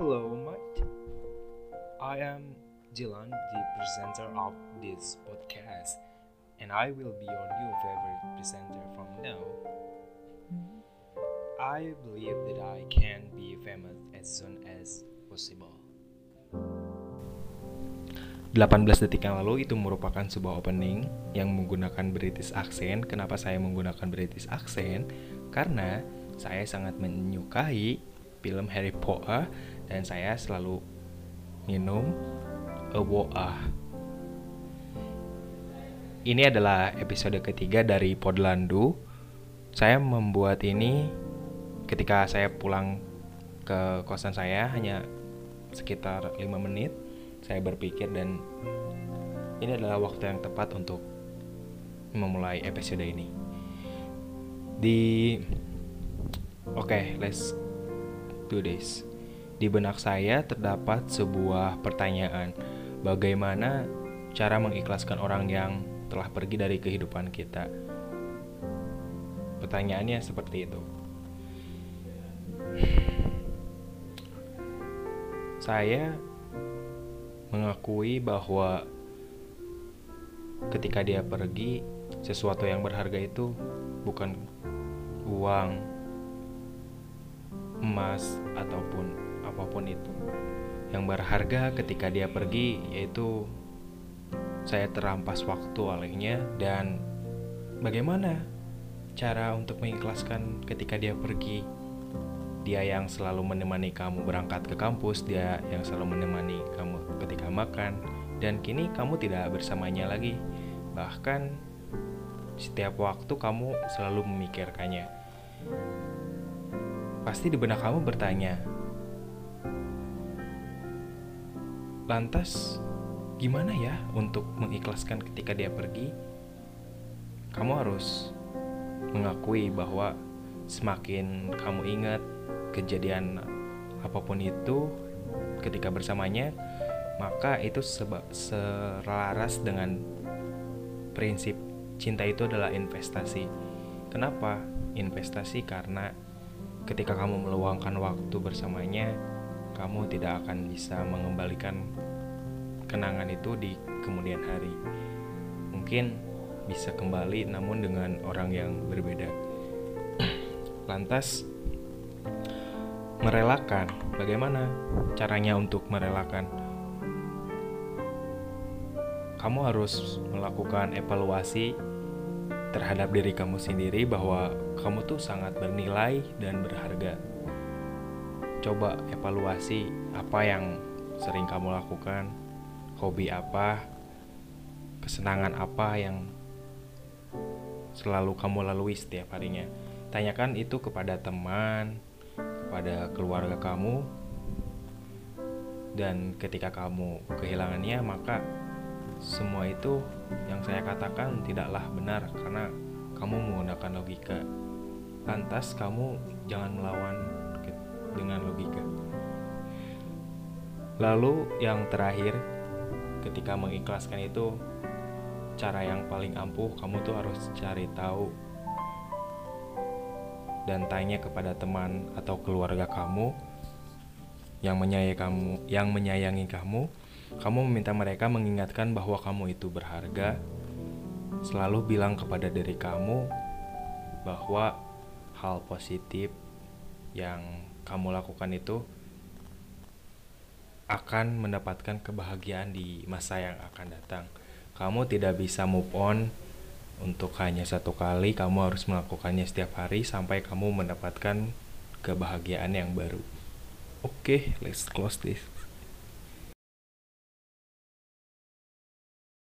Hello, mate. I am Dylan, the presenter of this podcast, and I will be your new favorite presenter from now. I believe that I can be famous as soon as possible. 18 detik yang lalu itu merupakan sebuah opening yang menggunakan British accent. Kenapa saya menggunakan British accent? Karena saya sangat menyukai film Harry Potter dan saya selalu minum Ewoah. Ini adalah episode ketiga dari Podlandu. Saya membuat ini ketika saya pulang ke kosan saya hanya sekitar 5 menit saya berpikir dan ini adalah waktu yang tepat untuk memulai episode ini. Di Oke, okay, let's do this. Di benak saya terdapat sebuah pertanyaan, bagaimana cara mengikhlaskan orang yang telah pergi dari kehidupan kita? Pertanyaannya seperti itu. Saya mengakui bahwa ketika dia pergi, sesuatu yang berharga itu bukan uang, emas, ataupun apa pun itu. Yang berharga ketika dia pergi yaitu saya terampas waktu olehnya dan bagaimana cara untuk mengikhlaskan ketika dia pergi dia yang selalu menemani kamu berangkat ke kampus, dia yang selalu menemani kamu ketika makan, dan kini kamu tidak bersamanya lagi. Bahkan setiap waktu kamu selalu memikirkannya. Pasti di benak kamu bertanya, lantas gimana ya untuk mengikhlaskan ketika dia pergi? Kamu harus mengakui bahwa semakin kamu ingat kejadian apa pun itu ketika bersamanya maka itu seba, selaras dengan prinsip cinta itu adalah investasi. Kenapa? Investasi karena ketika kamu meluangkan waktu bersamanya, kamu tidak akan bisa mengembalikan kenangan itu di kemudian hari. Mungkin bisa kembali namun dengan orang yang berbeda. Lantas merelakan. Bagaimana caranya untuk merelakan? Kamu harus melakukan evaluasi terhadap diri kamu sendiri bahwa kamu tuh sangat bernilai dan berharga. Coba evaluasi apa yang sering kamu lakukan, hobi apa, kesenangan apa yang selalu kamu lalui setiap harinya. Tanyakan itu kepada teman, pada keluarga kamu. Dan ketika kamu kehilangannya maka semua itu yang saya katakan tidaklah benar karena kamu menggunakan logika. Lantas kamu jangan melawan dengan logika. Lalu yang terakhir ketika mengikhlaskan itu cara yang paling ampuh kamu tuh harus cari tahu dan tanya kepada teman atau keluarga kamu yang menyayangi kamu, yang menyayangi kamu, kamu meminta mereka mengingatkan bahwa kamu itu berharga. Selalu bilang kepada diri kamu bahwa hal positif yang kamu lakukan itu akan mendapatkan kebahagiaan di masa yang akan datang. Kamu tidak bisa move on untuk hanya satu kali kamu harus melakukannya setiap hari sampai kamu mendapatkan kebahagiaan yang baru. Oke, okay, let's close this.